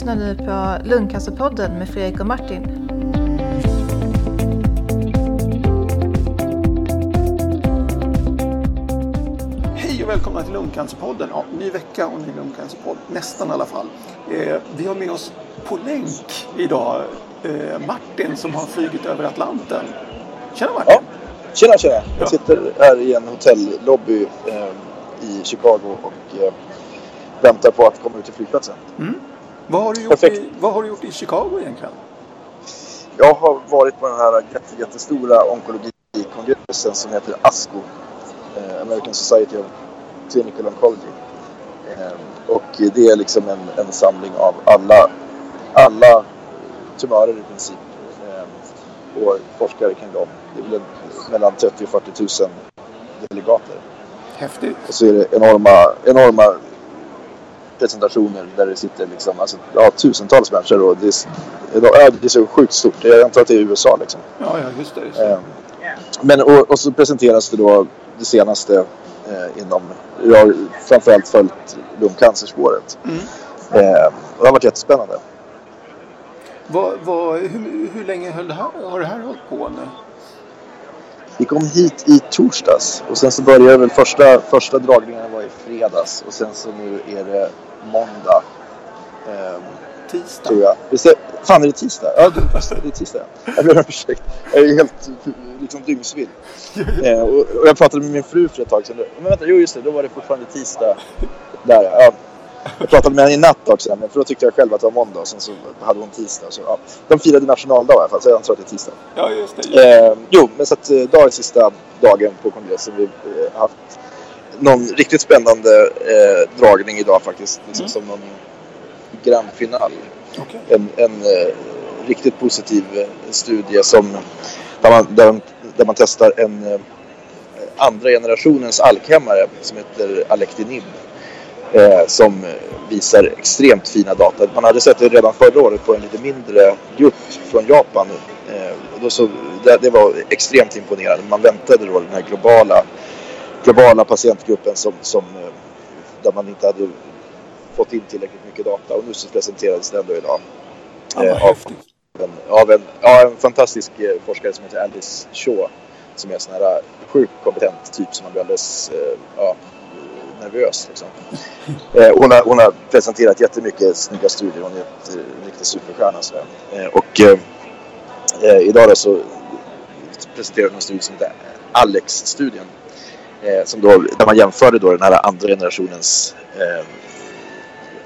lyssnar nu på Lungcancerpodden med Fredrik och Martin. Hej och välkomna till Lungcancerpodden. Ja, ny vecka och ny lungcancerpodd, nästan i alla fall. Eh, vi har med oss på länk idag eh, Martin som har flugit över Atlanten. Tjena Martin! Ja, tjena tjena! Jag sitter här i en hotellobby eh, i Chicago och eh, väntar på att komma ut till flygplatsen. Vad, har du gjort Perfekt. i, vad har du gjort i Chicago egentligen? Jag har varit på den här jätte, jättestora onkologikongressen som heter ASCO, eh, American Society of Clinical Oncology. Eh, och det är liksom en, en samling av alla, alla tumörer i princip eh, och forskare kring dem. Det är väl mellan 30 och 40 000 delegater. Häftigt! Och så är det enorma, enorma presentationer där det sitter liksom, alltså, ja, tusentals människor och det är, det är så sjukt stort. Jag antar att det är i USA liksom. Ja, ja just det. Just det. Eh, Men och, och så presenteras det då det senaste eh, inom, jag har framförallt följt lungcancerspåret. Mm. Eh, och det har varit jättespännande. Vad, vad, hur, hur länge det här, har det här hållit på nu? Vi kom hit i torsdags och sen så började väl första, första dragningen var i fredags och sen så nu är det måndag. Eh, Tisdag? tror jag. Visst är, fan är det tisdag? Ja, det, just är tisdag. Jag ber om ursäkt. Jag är helt liksom dyngsvill. Eh, och, och jag pratade med min fru för ett tag sedan. Men vänta, jo just det, då var det fortfarande tisdag. Där, ja. Jag pratade med henne i natt också, men för då tyckte jag själv att det var måndag och sen så hade hon tisdag. Så, ja. De firade nationaldag i alla fall, så jag antar att det är tisdag. Ja, just det. Eh, jo, men så att eh, dag är sista dagen på kongressen. Vi eh, har haft någon riktigt spännande eh, dragning idag faktiskt. Liksom Mm. som någon grand final Okej. en, en eh, riktigt positiv eh, studie som, där, man, där, där man testar en eh, andra generationens alkhämmare som heter Alectinib. Eh, som visar extremt fina data. Man hade sett det redan förra året på en lite mindre grupp från Japan. Eh, och då så, det, det var extremt imponerande. Man väntade då den här globala, globala patientgruppen som, som, eh, där man inte hade fått in tillräckligt mycket data. Och nu så presenterades den då idag. Ja, Eh, av, en, av en, ja, en fantastisk eh, forskare som heter Alice Shaw. Som är en sån här eh, sjukt kompetent typ som man blir alldeles eh, ja, nervös. Liksom. Eh, hon, har, hon har presenterat jättemycket snygga studier. Hon är ett, en riktig superstjärna. Eh, och idag då så presenterar hon en studie som heter Alex-studien. Eh, som då, där man jämförde då den här andra generationens eh,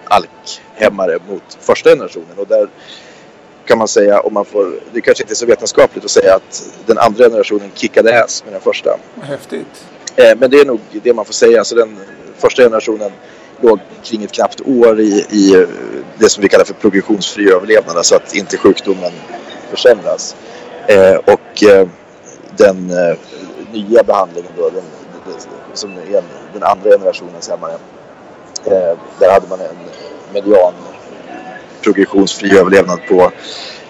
alkhämmare mot första generationen. Och där kan man säga, om man får, det kanske inte är så vetenskapligt att säga att den andra generationen kickade ass med den första. Häftigt. Eh, men det är nog det man får säga. Alltså den första generationen låg kring ett knappt år i, i eh, det som vi kallar för progressionsfri överlevnad. Alltså att inte sjukdomen försämras. Eh, och eh, den eh, nya behandlingen då, den, som är en, den andra generationens hämmare. Eh, där hade man en median progressionsfri överlevnad på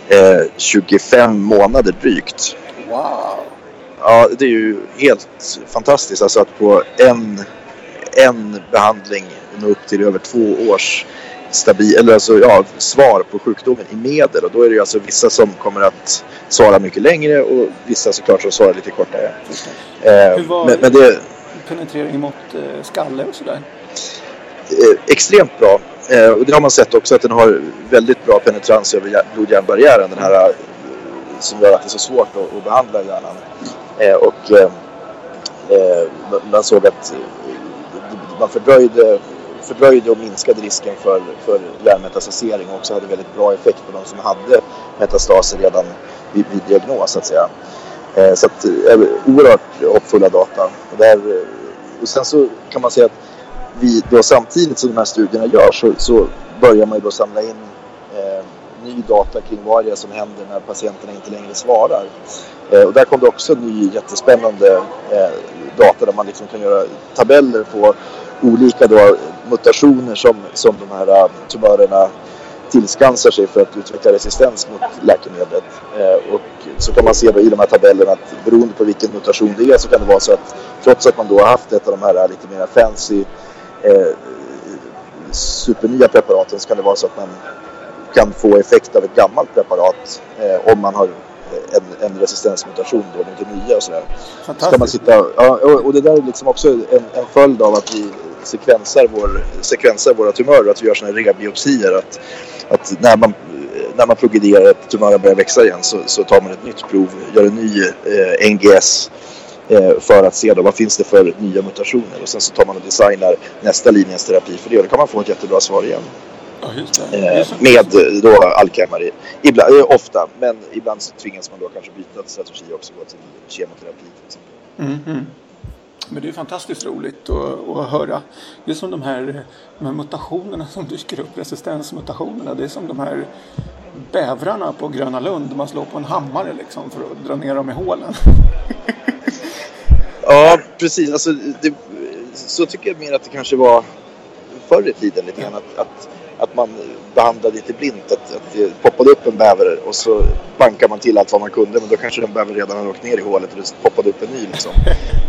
eh, 25 månader drygt. Wow. Ja, det är ju helt fantastiskt. Alltså att på en, en behandling nå upp till över två års stabil, eller alltså, ja, svar på sjukdomen i medel. Och då är det ju alltså vissa som kommer att svara mycket längre och vissa såklart som svarar lite kortare. Eh, Hur var- men, men det är Penetrering mot eh, skalle och sådär. eh, extremt bra. Eh, och det har man sett också att den har väldigt bra penetrans över hjär- blod-hjärnbarriären. Den här eh, som gör att det är så svårt att, att behandla hjärnan. Eh, och man- såg att man fördröjde, fördröjde och minskade risken för, för hjärnmetastasering och också hade väldigt bra effekt på de som hade metastaser redan vid, vid diagnos så att säga. Eh, så att, eh, oerhört hoppfulla data. Och, där, eh, och sen så kan man säga att vi då samtidigt som de här studierna görs så, så börjar man ju då samla in eh, ny data kring vad det är som händer när patienterna inte längre svarar. Eh, och där kom det också ny jättespännande eh, data där man liksom kan göra tabeller på olika då, mutationer som, som de här eh, tumörerna tillskansar sig för att utveckla resistens mot läkemedlet. Eh, och så kan man se då i de här tabellerna att beroende på vilken mutation det är så kan det vara så att trots att man då har haft ett av de här lite mer fancy eh, supernya preparaten så kan det vara så att man kan få effekt av ett gammalt preparat eh, om man har en, en resistensmutation då mot det nya och sådär. Ska man sitta, ja, och, och det där är liksom också en, en följd av att vi sekvensar, vår, sekvensar våra tumörer, att vi gör sådana här rebiopsier. Att, att när man när man progrederar att tumören börjar växa igen så, så, tar man ett nytt prov, gör en ny eh, NGS eh, för att se då, vad finns det för nya mutationer och sen så tar man och designar nästa linjens terapi för det och då kan man få ett jättebra svar igen. Ja, just det. Eh, med då Alzheimer, ibland, eh, ofta, men ibland så tvingas man då kanske byta strategi också gå till kemoterapi till exempel. Mm -hmm. Men det är fantastiskt roligt att, att höra. Det är som de här, de här mutationerna som dyker upp, resistensmutationerna. Det är som de här bävrarna på Gröna Lund. Man slår på en hammare liksom för att dra ner dem i hålen. ja, precis. Alltså, det, så tycker jag mer att det kanske var förr i tiden lite grann. Att, att att man behandlade lite blint. Att, att det poppade upp en bäver och så bankade man till allt vad man kunde. Men då kanske den bävern redan hade åkt ner i hålet och det poppade upp en ny. Liksom.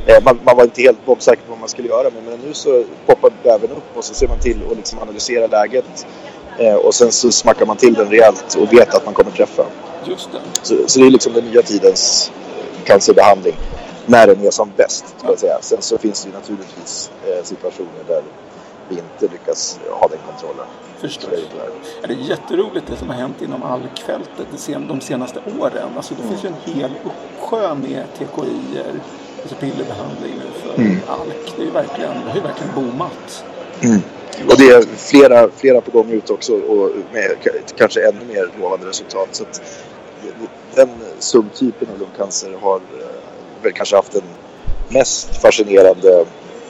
Eh, man, man, var inte helt bombsäker på vad man skulle göra. Men, men nu så poppar bävern upp och så ser man till och liksom analyserar läget. Eh, och sen så smackar man till den rejält och vet att man kommer träffa. Just det. Så, så det är liksom den nya tidens cancerbehandling. När den är som bäst. Ska jag säga. Sen så finns det ju naturligtvis eh, situationer där vi inte lyckas ha den kontrollen. Förstås. Det är jätteroligt det som har hänt inom alkfältet de senaste åren. Alltså det finns ju en hel uppsjö med TKI, alltså pillerbehandling nu för mm. alk. Det, är verkligen, det har ju verkligen boomat. Mm. Och det är flera, flera på gång ut också och med kanske ännu mer lovande resultat. Så att den subtypen av lungcancer har eh, väl kanske haft den mest fascinerande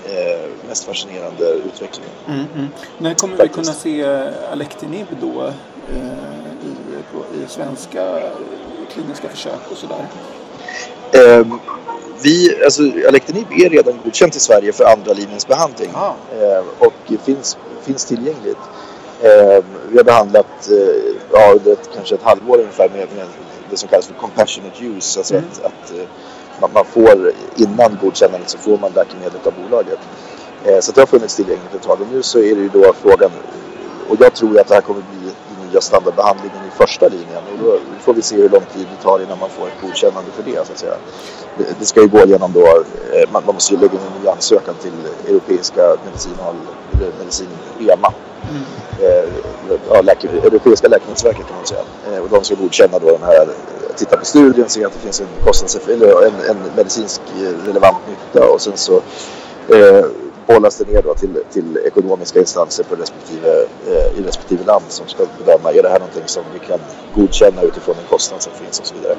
eh, mest fascinerande utvecklingen. Mm, mm. När kommer Faktiskt. vi kunna se Alectinib då eh, i, på, i svenska kliniska försök och sådär? Eh, vi, alltså, Alectinib är redan godkänt i Sverige för andra linjens behandling ah. eh, och finns, finns tillgängligt. Eh, vi har behandlat eh, ja, ett, kanske ett halvår ungefär med, med det som kallas för compassionate use. Alltså mm. att, att eh, man, man, får innan godkännandet så får man läkemedlet av bolaget. Eh, så det har funnits tillgängligt ett tag och nu så är det ju då frågan och jag tror att det här kommer bli nya standardbehandlingen i första linjen och då får vi se hur lång tid det tar innan man får ett godkännande för det så att säga. Det, ska ju gå igenom då, eh, man, måste ju lägga in en ny ansökan till Europeiska medicinal, medicin EMA. Mm. Eh, ja, läke, Europeiska läkemedelsverket kan man säga. Och de ska godkänna då den här, titta på studien, se att det finns en, kostnadseffekt, en, en medicinsk relevant nytta och sen så eh, bollas det ner då till, till ekonomiska instanser på respektive, eh, i respektive land som ska bedöma är det här någonting som vi kan godkänna utifrån den kostnad som finns och så vidare.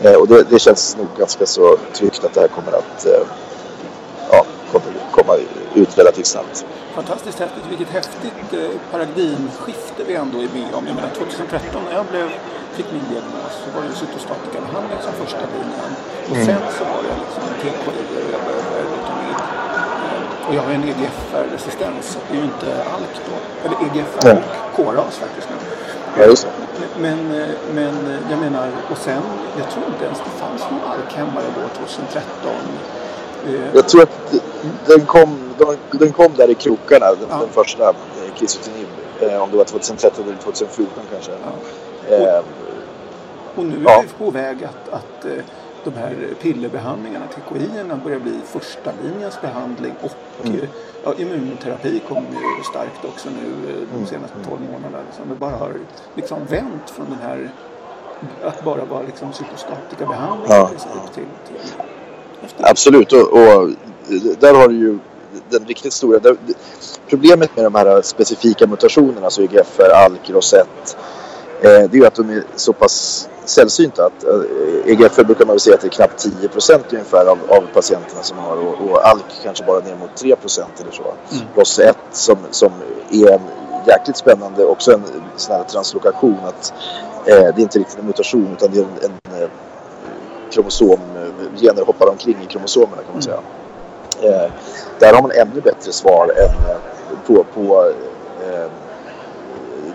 Eh, och det, det, känns nog ganska så tryggt att det här kommer att eh, ja, kommer komma ut relativt snabbt. Fantastiskt häftigt. Vilket häftigt eh, paradigmskifte vi ändå är med om. Jag menar 2013 när jag blev, fick min diagnos så var det cytostatikabehandling som första linjen. Och mm. sen så var det liksom TKI och jag började och jag har en EGFR-resistens. Det är ju inte ALK då. Eller EGFR ja. och KRAS faktiskt. Ja, just. Men, men jag menar, och sen, jag tror inte ens det fanns någon ALK-hämmare då 2013. Jag tror att den kom, den kom där i krokarna, den, ja. den första, Kisotinib. Eh, om det var 2013 eller 2014 kanske. Ja. Och, och, nu är ja. vi på väg att, att eh, de här pillerbehandlingarna, TKI, börjar bli första linjens behandling och mm. ja, immunterapi kommer ju starkt också nu eh, de mm. senaste 12 månaderna. Liksom. Det bara har liksom vänt från den här att bara vara liksom cytostatika behandling ja. till, till, till Absolut och, och, där har du ju den riktigt stora där, problemet med de här specifika mutationerna, alltså EGFR, ALK, ROSET eh, det är ju att de är så pass sällsynta. Att, eh, EGFR brukar man väl säga att det är knappt 10 procent ungefär av, av patienterna som har och, och ALK kanske bara ner mot 3 procent eller så. Mm. ROS1 som, som är en jäkligt spännande, också en sån här translokation att eh, det är inte riktigt en mutation utan det är en, en eh, kromosom, gener hoppar omkring i kromosomerna kan man säga. Mm. Eh, där har man ännu bättre svar än eh, på, på eh,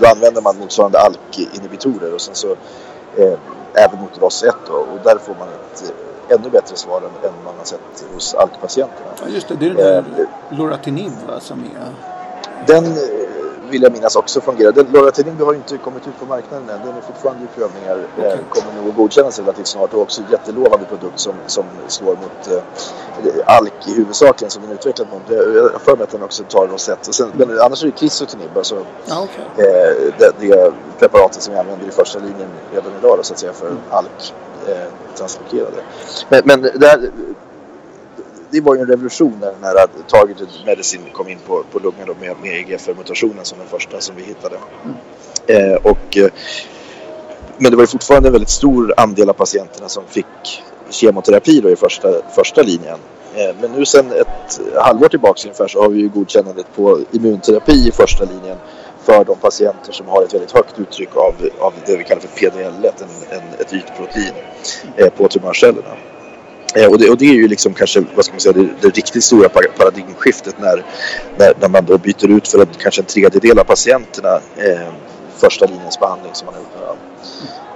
då använder man motsvarande ALK-inhibitorer och sen så eh, även mot ROS1 då, och där får man ett eh, ännu bättre svar än, än man har sett hos ALK-patienterna. Ja, just det. Det är den där eh, Loratinib va, som är... Den, vill jag minnas också fungerar. Den Loratadin har inte kommit ut på marknaden än. Den är fortfarande i prövningar. Okay. Kommer nog att godkännas relativt snart och också en jättelovande produkt som, som slår mot eh, alk i huvudsakligen som den är utvecklad mot. Jag har för mig att den också tar rosett. Och sen, men annars är det Krisotinib, alltså ah, okay. eh, det, det preparatet som vi använder i första linjen redan idag då, så att säga för mm. alk eh, translokerade. Men, men där, det var ju en revolution när den här targeted medicine kom in på, på lungan då med, med EGFR-mutationen som den första som vi hittade. Mm. Eh, och, eh, men det var ju fortfarande en väldigt stor andel av patienterna som fick kemoterapi då i första, första linjen. Eh, men nu sedan ett halvår tillbaka ungefär så har vi ju godkännandet på immunterapi i första linjen för de patienter som har ett väldigt högt uttryck av, av det vi kallar för PDL1, en, en, ett ytprotein eh, på tumörcellerna. Eh, och, det, och, det, är ju liksom kanske vad ska man säga, det, det riktigt stora paradigmskiftet när, när, när, man då byter ut för en, kanske en tredjedel av patienterna eh, första linjens behandling som man har gjort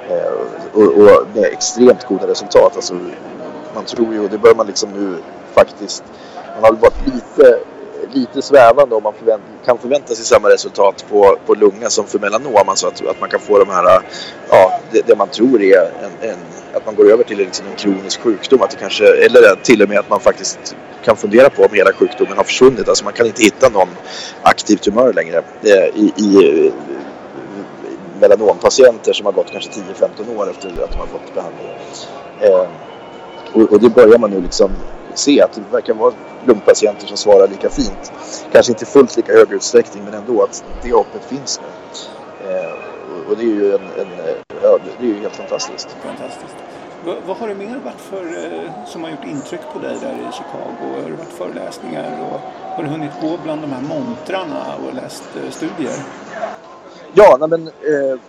med eh, och, och, med extremt goda resultat. Alltså, man tror ju, och det bör man liksom nu faktiskt, man har varit lite lite svävande om man förvänt, kan förvänta sig samma resultat på, på lunga som för melanom. Alltså att, att man kan få de här, ja, det, det man tror är en, en, att man går över till liksom en kronisk sjukdom. Att det kanske, eller till och med att man faktiskt kan fundera på om hela sjukdomen har försvunnit. Alltså man kan inte hitta någon aktiv tumör längre eh, i, i eh, melanompatienter som har gått kanske 10-15 år efter att de har fått behandling. Eh, och, och det börjar man nu liksom se att det verkar vara lungpatienter som svarar lika fint. Kanske inte fullt lika hög utsträckning men ändå att det hoppet finns nu. Eh, och det är ju en, en, eh, det är ju helt fantastiskt. Fantastiskt. Vad, vad har det mer varit för, eh, som har gjort intryck på dig där i Chicago? Har det varit föreläsningar och har du hunnit gå bland de här montrarna och läst eh, studier? Ja, nej men eh,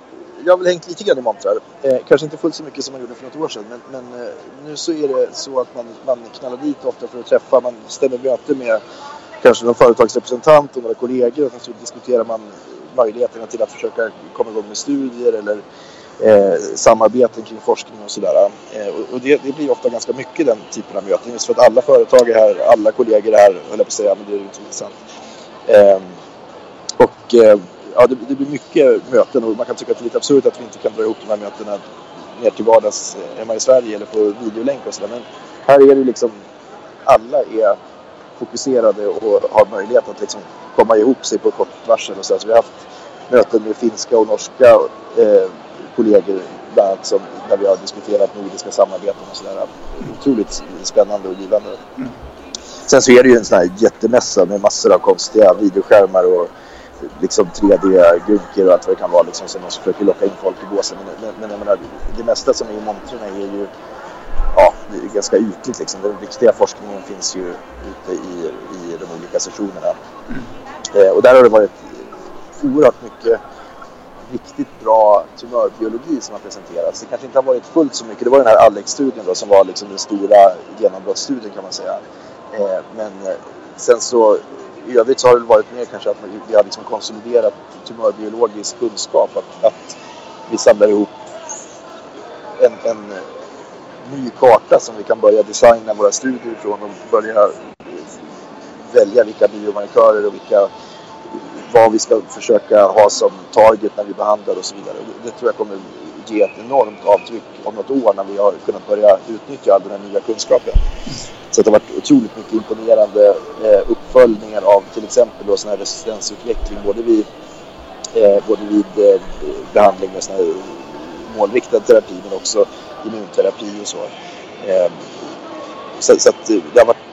jag har väl hängt lite grann i montrar. Eh, kanske inte fullt så mycket som man gjorde för något år sedan. Men, men eh, nu så är det så att man, man knallar dit ofta för att träffa. Man stämmer möte med kanske någon företagsrepresentant och några kollegor. Och så diskuterar man möjligheterna till att försöka komma igång med studier eller eh, samarbeten kring forskning och sådär. Eh, och det, det, blir ofta ganska mycket den typen av möten. Just för att alla företag är här, alla kollegor är här, höll jag på att säga, men det är ju inte intressant. Eh, och eh, ja, det, det, blir mycket möten och man kan tycka att det är lite absurt att vi inte kan dra ihop de här mötena ner till vardags eh, hemma i Sverige eller på videolänk och sådär. Men här är det liksom alla är fokuserade och har möjlighet att liksom komma ihop sig på kort varsel och så. så vi har haft möten med finska och norska eh, kollegor bland annat som, där vi har diskuterat nordiska samarbeten och sådär. Otroligt spännande och givande. Mm. Sen så är det ju en sån här jättemässa med massor av konstiga videoskärmar och liksom 3D-gunkor och allt vad det kan vara liksom, som de försöker locka in folk i båsen. Men, men, men jag menar, det mesta som är i montrarna är ju ja, det är ganska ytligt liksom. Den riktiga forskningen finns ju ute i, i de olika sessionerna. Mm. Eh, och där har det varit oerhört mycket riktigt bra tumörbiologi som har presenterats. Det kanske inte har varit fullt så mycket. Det var den här Alex-studien då som var liksom den stora genombrottsstudien kan man säga. Eh, men eh, sen så i övrigt så har det varit mer kanske att vi har liksom konsoliderat tumörbiologisk kunskap. Att, att vi samlar ihop en, en ny karta som vi kan börja designa våra studier ifrån och börja välja vilka biomarkörer och vilka vad vi ska försöka ha som target när vi behandlar och så vidare. Det tror jag kommer ge ett enormt avtryck om något år när vi har kunnat börja utnyttja all den här nya kunskapen. Så det har varit otroligt mycket imponerande eh, uppföljningar av till exempel då sån här resistensutveckling både vid, eh, både vid eh, behandling med sån här målriktad terapi men också immunterapi och så. Så, så att det, har varit,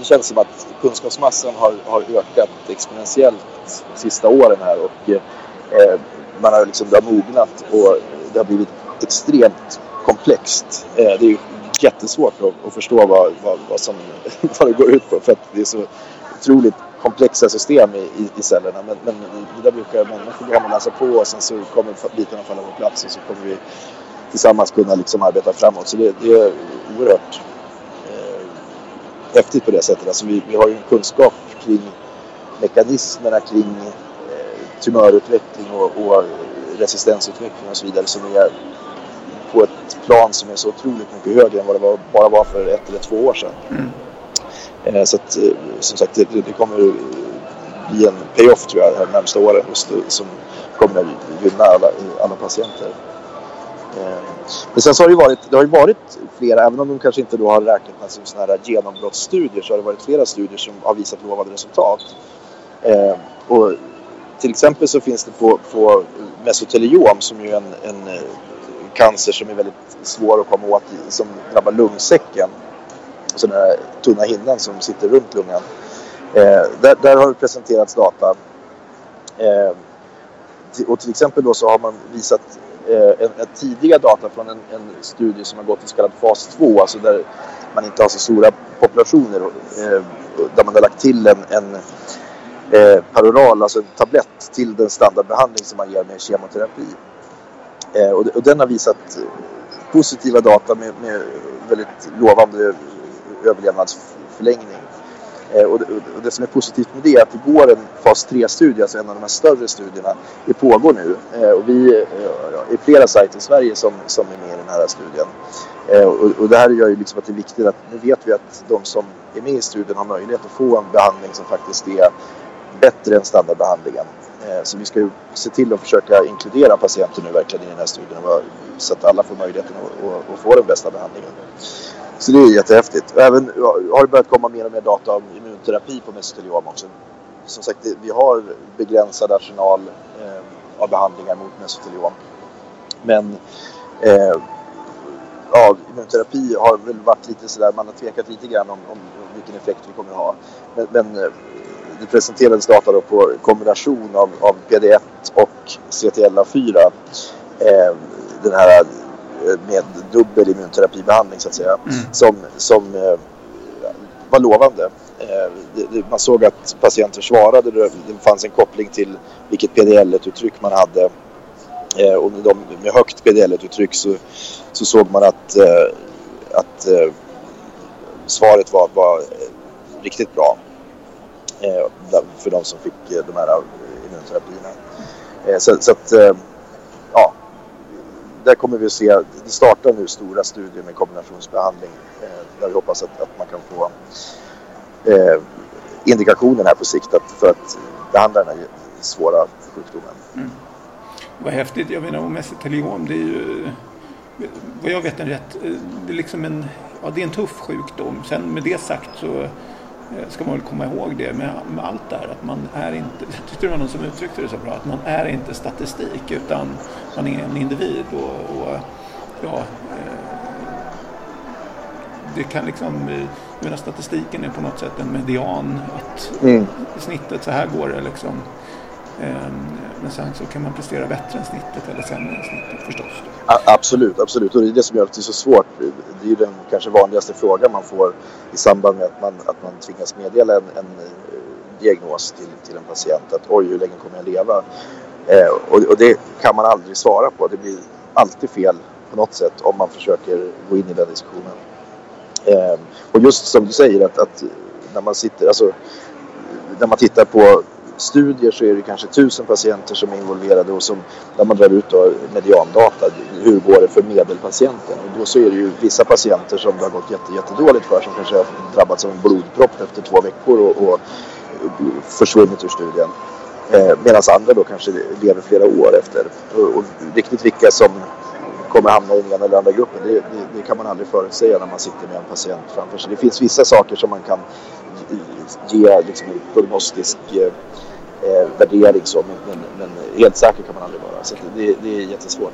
det känns som att kunskapsmassan har, har ökat exponentiellt de sista åren här och eh, man har liksom, det har mognat och det har blivit extremt komplext. Eh, det är jättesvårt att, att förstå vad, vad, vad, som, vad det går ut på för att det är så otroligt komplexa system i, i, i cellerna. Men, men det där brukar människor gå hem och läsa på och sen så kommer bitarna falla på plats och så kommer vi tillsammans kunna liksom arbeta framåt. Så det, det är oerhört häftigt på det sättet. Alltså vi, vi har ju en kunskap kring mekanismerna kring eh, tumörutveckling och, och resistensutveckling och så vidare som är på ett plan som är så otroligt mycket högre än vad det var, bara var för ett eller två år sedan. Mm. Eh, så att, eh, som sagt, det, det kommer bli en payoff tror jag de närmsta åren som kommer gynna alla, alla patienter. Eh, men sen så har det, varit, det har ju varit flera, även om de kanske inte då har räknat som sådana här genombrottsstudier så har det varit flera studier som har visat lovande resultat. Eh, och till exempel så finns det på, på mesoteliom som ju är en, en eh, cancer som är väldigt svår att komma åt som drabbar lungsäcken. Så den här tunna hinnan som sitter runt lungan. Eh, där, där, har det presenterats data. Eh, och till exempel då så har man visat eh, en, en tidiga data från en, en, studie som har gått i så kallad fas 2, alltså där man inte har så stora populationer. Eh, där man har lagt till en, en eh, paroral, alltså en tablett till den standardbehandling som man ger med kemoterapi. Eh, och, och, den har visat positiva data med, med väldigt lovande överlevnadsförlängning. Eh, och, det, och det som är positivt med det är att det går en fas 3-studie, alltså en av de här större studierna. Det pågår nu eh, och vi eh, är flera sajter i Sverige som, som är med i den här studien. Och, och det här gör ju liksom att det är viktigt att nu vet vi att de som är med i studien har möjlighet att få en behandling som faktiskt är bättre än standardbehandlingen. Så vi ska ju se till att försöka inkludera patienter nu verkligen i den här studien så att alla får möjligheten att, att få den bästa behandlingen. Så det är jättehäftigt. Även har det börjat komma mer och mer data om immunterapi på mesoteliom också. Som sagt, vi har begränsad arsenal eh, av behandlingar mot mesoteliom. Men eh, ja, immunterapi har väl varit lite sådär, man har tvekat lite grann om, om vilken effekt vi kommer att ha. Men, men eh, det presenterades data då på kombination av, av PD1 och CTLA4. Eh, den här med dubbel immunterapibehandling så att säga. Mm. Som, som eh, var lovande. Eh, man såg att patienter svarade. Det, fanns en koppling till vilket PDL-uttryck man hade. Eh, och med, de, med högt PDL-uttryck så, så såg man att, att svaret var, var riktigt bra. för de som fick de här immunterapierna. så, så att där kommer vi att se, det startar nu stora studier med kombinationsbehandling eh, där vi hoppas att, att man kan få eh, indikationen här på sikt att, för att behandla den här svåra sjukdomen. Mm. Vad häftigt. Jag menar, om mesoteliom, det är ju vad jag vet en rätt, eh, det är liksom en, ja, det är en tuff sjukdom. Sen med det sagt så ska man väl komma ihåg det med, med allt det här att man är inte, jag tyckte det var någon som uttryckte det så bra, att man är inte statistik utan man är en individ och, och ja, eh, det kan liksom, eh, jag menar statistiken är på något sätt en median, att mm. snittet, så här går det liksom. Men sen så kan man prestera bättre än snittet eller sämre än snittet förstås. absolut, absolut. Och det är det som gör att det är så svårt. Det är ju den kanske vanligaste frågan man får i samband med att man, att man tvingas meddela en, en eh, diagnos till, till en patient. Att oj, hur länge kommer jag leva? Eh, och, och, det kan man aldrig svara på. Det blir alltid fel på något sätt om man försöker gå in i den diskussionen. Eh, och just som du säger att, att när man sitter, alltså när man tittar på studier så är det kanske tusen patienter som är involverade och som, där man drar ut då mediandata. Hur går det för medelpatienten? Och då så är det ju vissa patienter som det har gått jätte, jättedåligt för som kanske har drabbats av en blodpropp efter två veckor och, och försvunnit ur studien. Eh, Medan andra då kanske lever flera år efter. Och, och riktigt vilka som kommer hamna i den ena eller andra gruppen. Det, det, det, kan man aldrig förutsäga när man sitter med en patient framför sig. Det finns vissa saker som man kan ge liksom, prognostisk eh, eh, värdering så, men, men, men, helt säker kan man aldrig vara. Så det, det är jättesvårt.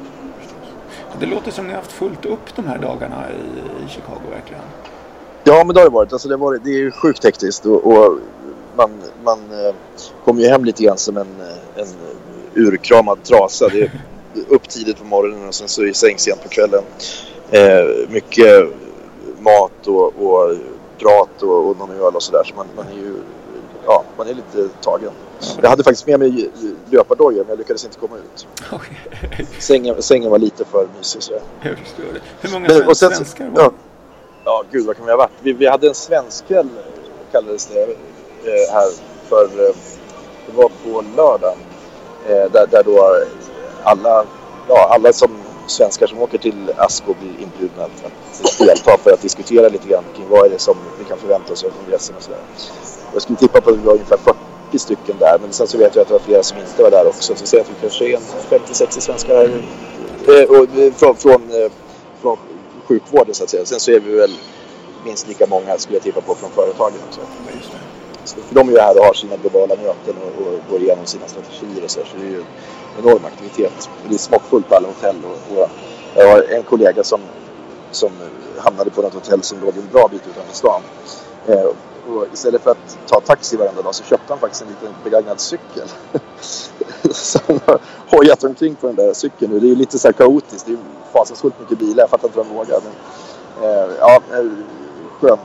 Det låter som ni har haft fullt upp de här dagarna i, i Chicago verkligen. Ja, men det har det varit. Alltså, det, har varit det är sjukt hektiskt och, och man, man eh, kommer ju hem lite grann som en, eh, en urkramad trasa. Det är upp tidigt på morgonen och sen så i säng sent på kvällen. Eh, mycket mat och, och prat och, och någon öl och sådär. Så man, man är ju ja, man är lite tagen. Jag hade faktiskt med mig löpardojor men jag lyckades inte komma ut. Okay. Sängen, sängen var lite för mysig. Så. Jag förstår det. Hur många men, sen, svenskar var ja, ja, gud vad kan vi ha varit? Vi, vi hade en svenskkväll kallades det eh, här för eh, det var på lördagen. Eh, där, där då alla, ja, alla som svenskar som åker till Asko blir inbjudna att, att delta för att diskutera lite grann kring vad är det som vi kan förvänta oss av kongressen och sådär. Jag skulle tippa på att det var ungefär 40 20 stycken där. Men sen så vet jag att det var flera som inte var där också. Så säg att vi kanske är en 50-60 svenskar här. Eh, och, eh, från, från, eh, från sjukvården så att säga. Sen så är vi väl minst lika många skulle jag tippa på från företagen också. Så för de är ju här och har sina globala möten och, och går igenom sina strategier och så, så det är ju en enorm aktivitet. Och det är smockfullt på alla hotell. Och, och jag har en kollega som, som hamnade på något hotell som låg en bra bit utanför stan. Eh, och istället för att ta taxi varenda dag så köpte han faktiskt en liten begagnad cykel. så han har hojat omkring på den där cykeln nu. Det är ju lite så här kaotiskt. Det är ju fasansfullt mycket bilar. Jag fattar inte vad de vågar. Men, eh, ja, eh, skön,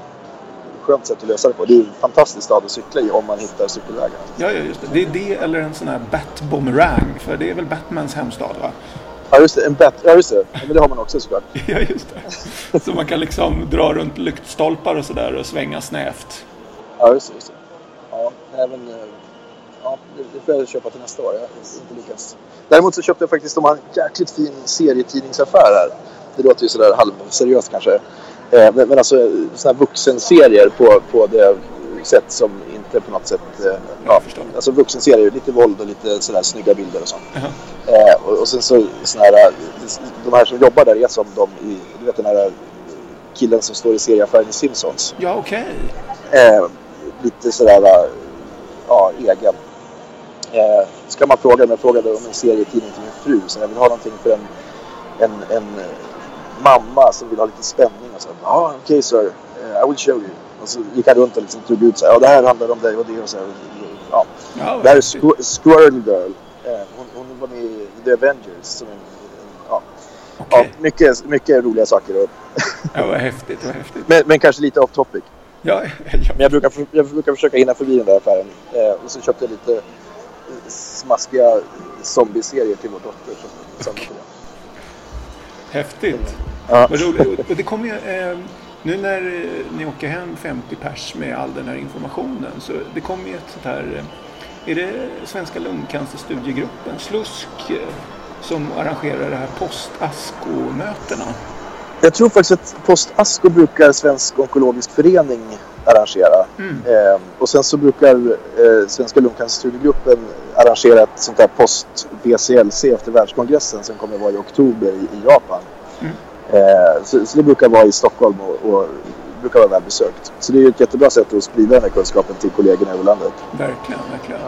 skönt sätt att lösa det på. Det är en fantastisk stad att cykla i om man hittar cykelvägar. Ja, ja, just det. Det är det eller en sån här Bat-Boomerang. För det är väl Batmans hemstad, va? Ja just det, en bet. Ja just det. Men det har man också såklart. Ja, just det. Så man kan liksom dra runt lyktstolpar och sådär och svänga snävt. Ja just det. Just det. Ja, även, eh, ja, det, får jag köpa till nästa år. Jag inte lyckats. Däremot så köpte jag faktiskt de har en jäkligt fin serietidningsaffär här. Det låter ju sådär halvseriöst kanske. Eh, men, men alltså sådana här vuxenserier på, på det sätt som inte på något sätt... Eh, ja, alltså vuxenserier, lite våld och lite sådär snygga bilder och sånt. Jaha. Eh, och, och sen så såna här, eh, de här som jobbar där är som de i, du vet den här killen som står i serieaffären i Simpsons. Ja, okej. Eh, lite sådär, eh, ja, egen. Eh, så kan man fråga, men jag frågade om en serietidning till min fru, så jag vill ha någonting för en, en, en eh, mamma som vill ha lite spänning och så. Ja, ah, okej sir, Eh, I will show you. Och så gick han runt och liksom tog ut så ja det här handlar om dig och det och så här. Ja. Ja, Det här är. Squ- Squirrel Girl. Eh, hon, hon var med i The Avengers. Som en, ja. Ja, mycket, mycket roliga saker. Ja, vad häftigt, vad häftigt. men, men kanske lite off topic. Ja, ja. Men jag brukar, jag brukar försöka hinna förbi den där affären. Eh, och så köpte jag lite eh, smaskiga zombieserier till vår dotter. Som, som Häftigt. ja. Vad roligt. Och det kommer ju, eh, nu när eh, ni åker hem 50 pers med all den här informationen så det kommer ju ett sånt här, eh, är det Svenska lungcancerstudiegruppen, SLUSK, som arrangerar det här post-ASCO-mötena? Jag tror faktiskt att Post Asko brukar Svensk Onkologisk Förening arrangera. Mm. Eh, och sen så brukar eh, Svenska lungcancerstudiegruppen arrangera ett sånt där post-BCLC efter världskongressen som kommer vara i oktober i, i Japan. Mm. Eh, så, så det brukar vara i Stockholm och, och brukar vara välbesökt. Så det är ett jättebra sätt att sprida den här kunskapen till kollegorna i landet. Verkligen, verkligen.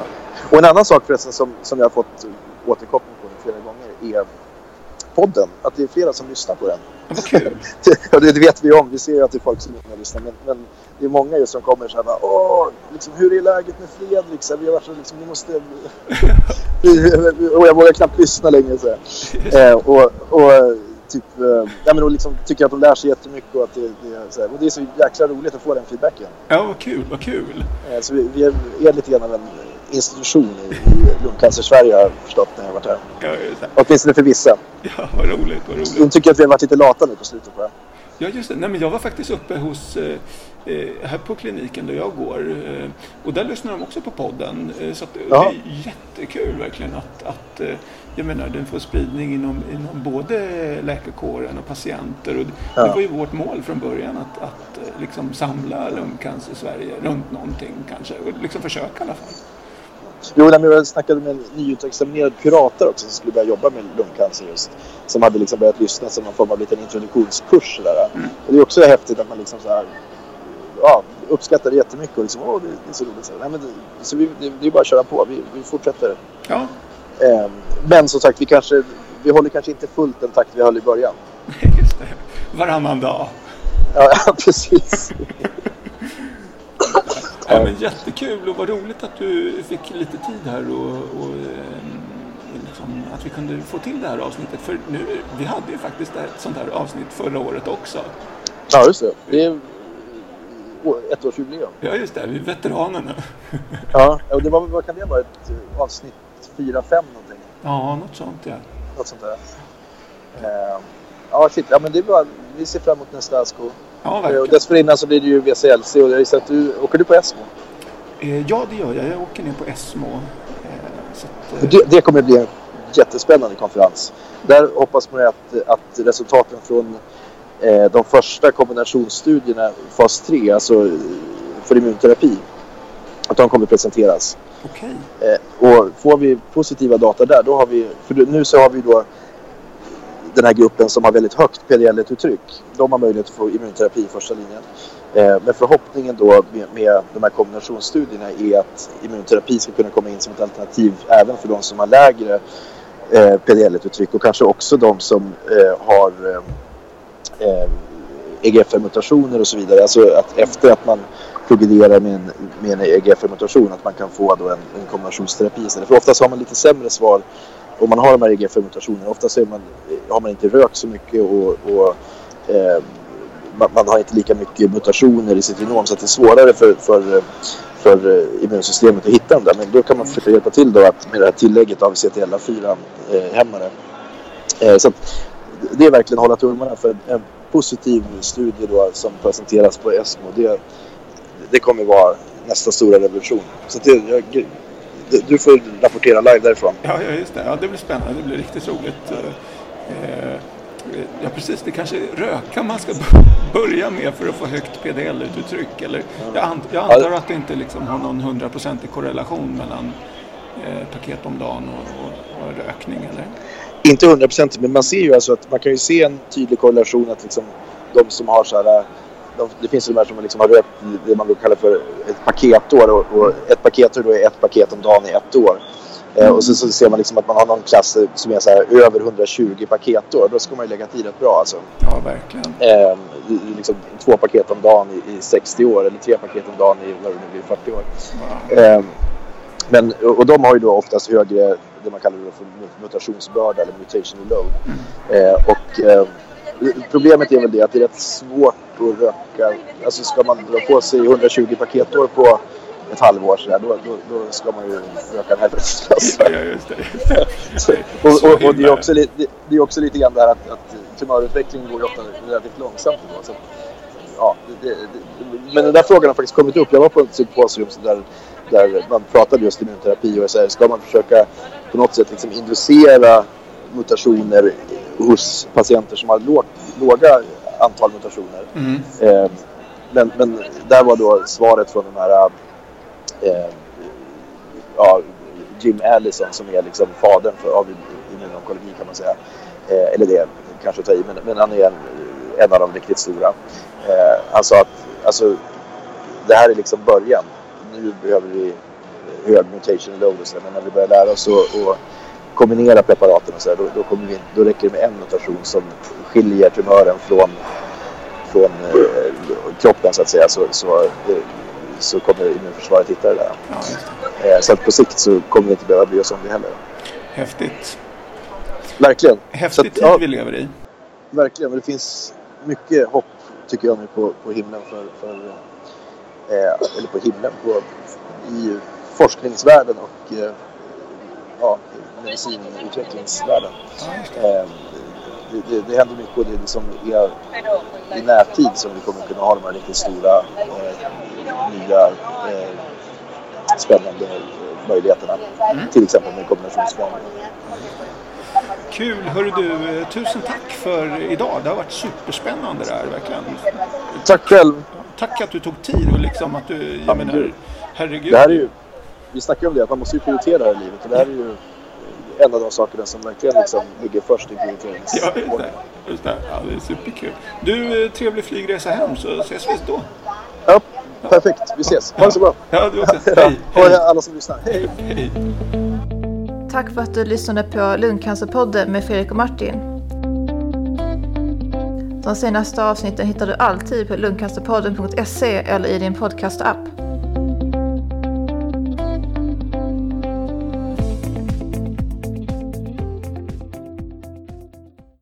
Och en annan sak förresten som, som jag har fått återkoppling på flera gånger är podden. Att det är flera som lyssnar på den. Ja, vad kul. Ja, det det vet vi om. Vi ser ju att det är folk som inte lyssnar. Men, men det är många just som kommer så här bara, Åh, liksom, hur är läget med Fredrik? Så här, vi har varit så liksom, vi måste... och jag vågar knappt lyssna längre. Så. Eh, och, och typ, eh, ja, men, och liksom, tycker att de lär sig jättemycket och att det, det, så här, och det är så jäkla roligt att få den feedbacken. Ja, vad kul, vad kul. Eh, så vi, vi är, är lite grann av en institution i, lungcancer-Sverige har jag förstått när jag har varit här. Ja. Åtminstone för vissa. ja vad roligt, vad roligt. De tycker att vi har varit lite lata nu på slutet. Bara. Ja, just det. Nej, men jag var faktiskt uppe hos, eh, eh, här på kliniken där jag går. Eh, och där lyssnar de också på podden. Eh, så att, Ja. det är jättekul verkligen att, att eh, jag menar, den får spridning inom, inom både läkarkåren och patienter. Och det, Ja. det var ju vårt mål från början att, att eh, liksom samla lungcancer i Sverige runt någonting kanske. Och liksom försöka i alla fall. Jo, nej, jag snackade med en nyutexaminerad kurator också som skulle börja jobba med lungcancer just. Som hade liksom börjat lyssna som någon form av liten introduktionskurs. Sådär. Mm. Och det är också häftigt att man liksom så här, ja, uppskattar det jättemycket och liksom, åh, det, det är så roligt. Så, nej, men det, så vi, det, det är bara att köra på. Vi, vi fortsätter. Ja, Ehm, men som sagt, vi, kanske, vi håller kanske inte fullt den takt vi höll i början. just det. Varannan dag. Ja, ja precis. Ja, men jättekul och vad roligt att du fick lite tid här och, och ehm, liksom, att vi kunde få till det här avsnittet. För nu, vi hade ju faktiskt ett sånt här avsnitt förra året också. Ja, just det. Det är ettårsjubileum. Ja, just det. Vi är veteraner nu. Ja, och det var, vad kan det vara? Ett eh, avsnitt 4-5 någonting? Ja, något sånt ja. Något sånt där. Ehm, ja, shit. Ja, men det är bra. Vi ser fram emot nästa ASCO. Ja, Eh, Och dessförinnan så blir det ju VCLC och jag gissar att du... Åker du på ESMO? Eh, Ja, det gör jag. Jag åker ner på Esmo. Eh, att, Det, det kommer bli en jättespännande konferens. Där hoppas man att, att resultaten från de första kombinationsstudierna, fas 3, alltså för immunterapi, Att de kommer presenteras. Eh, och får vi positiva data där, då har vi, för nu så har vi då den här gruppen som har väldigt högt PDL-uttryck. De har möjlighet att få immunterapi i första linjen. Eh, men förhoppningen då med, med de här kombinationsstudierna är att immunterapi ska kunna komma in som ett alternativ även för de som har lägre eh, PDL-uttryck och kanske också de som eh, har eh, eh EGFR-mutationer och så vidare. Alltså att efter att man progrederar med en, med en EGFR-mutation att man kan få då en, en kombinationsterapi istället. För oftast har man lite sämre svar om man har de här EGFR-mutationerna. ofta så man, har man inte rökt så mycket och, och eh, man, man, har inte lika mycket mutationer i sitt genom så att det är svårare för, för, för eh, immunsystemet att hitta dem där. Men då kan man försöka hjälpa till då att med det här tillägget av CTLA4-hämmare. Eh, så att, det är verkligen att hålla tummarna för en positiv studie då som presenteras på ESMO. Det, det kommer vara nästa stora revolution. Så det, jag, du får rapportera live därifrån. Ja, just det. Ja, det blir spännande. Det blir riktigt roligt. Eh, ja, precis. Det kanske är röka man ska börja med för att få högt PDL-uttryck. Eller, jag, an jag antar att det inte liksom har någon hundraprocentig korrelation mellan eh, paket om dagen och, och, och rökning, eller? Inte hundraprocentigt, men man ser ju alltså att man kan ju se en tydlig korrelation att liksom de som har så här de, det finns ju de här som liksom har rökt det man kallar för ett paketår och, och ett paketår då är ett paket om dagen i ett år. Eh, och så, så, ser man liksom att man har någon klass som är så här, över 120 paketår. Då ska man ju lägga tid rätt bra alltså. Ja, verkligen. Eh, liksom, två paket om dagen i, i 60 år eller tre paket om dagen i det nu blir, 40 år. Wow. Eh, men, och de har ju då oftast högre, det man kallar för mutationsbörda eller mutational load. Mm. Eh, och eh, problemet är väl det att det är rätt svårt att röka. Alltså ska man dra på sig 120 paketår på ett halvår sådär, då, då, då ska man ju röka en helvetes Ja, just det. Och, och, och, det, är också, det, det är också lite grann det här att, att tumörutvecklingen går ju ofta relativt långsamt. Då, så, ja, det, det, men den där frågan har faktiskt kommit upp. Jag var på ett symposium där, där man pratade just immunterapi och så här, ska man försöka på något sätt liksom inducera mutationer hos patienter som har låg, låga antal mutationer. Mm. Eh, men, men där var då svaret från den här eh, ja, Jim Allison som är liksom fadern för, av immunonkologi kan man säga. Eh, eller det kanske att ta i, men, men han är en, en av de riktigt stora. Eh, han sa att alltså, det här är liksom början. Nu behöver vi hög mutation load och så, men när vi börjar lära oss att kombinera preparaten och så här, då, då, kommer vi, då räcker det med en mutation som skiljer tumören från, från eh, kroppen så att säga. Så, så, eh, så kommer immunförsvaret hitta det där. Ja, eh, så att på sikt så kommer vi inte behöva bry oss om det heller. Häftigt. Verkligen. Häftig tid ja, vi lever i. Verkligen, och det finns mycket hopp tycker jag nu på, på himlen för, för eh, eller på himlen, på, i forskningsvärlden och eh, ja, medicinutvecklingsvärlden. Eh, det, det, det händer mycket och det är liksom är i närtid som vi kommer kunna ha de här riktigt stora eh, nya eh, spännande möjligheterna. Mm. Till exempel med kombinationsformer. Kul! Hörru du, eh, tusen tack för idag. Det har varit superspännande det här verkligen. Tack själv! Tack att du tog tid och liksom att du, jag ja, menar, herregud. Det här är ju, vi snackar om det, att man måste ju prioritera det här i livet. Och det här är ju en av de sakerna som verkligen liksom ligger först i prioriteringsordningen. Ja, just det. Ja, det är superkul. Du, eh, trevlig flygresa hem så ses vi då. Ja, perfekt. Vi ses. Ha det så bra. Ja, du också. Hej. Hej alla som lyssnar. Hej. Hej. Tack för att du lyssnade på Lungcancerpodden med Fredrik och Martin. De senaste avsnitten hittar du alltid på lungcancerpodden.se eller i din podcastapp.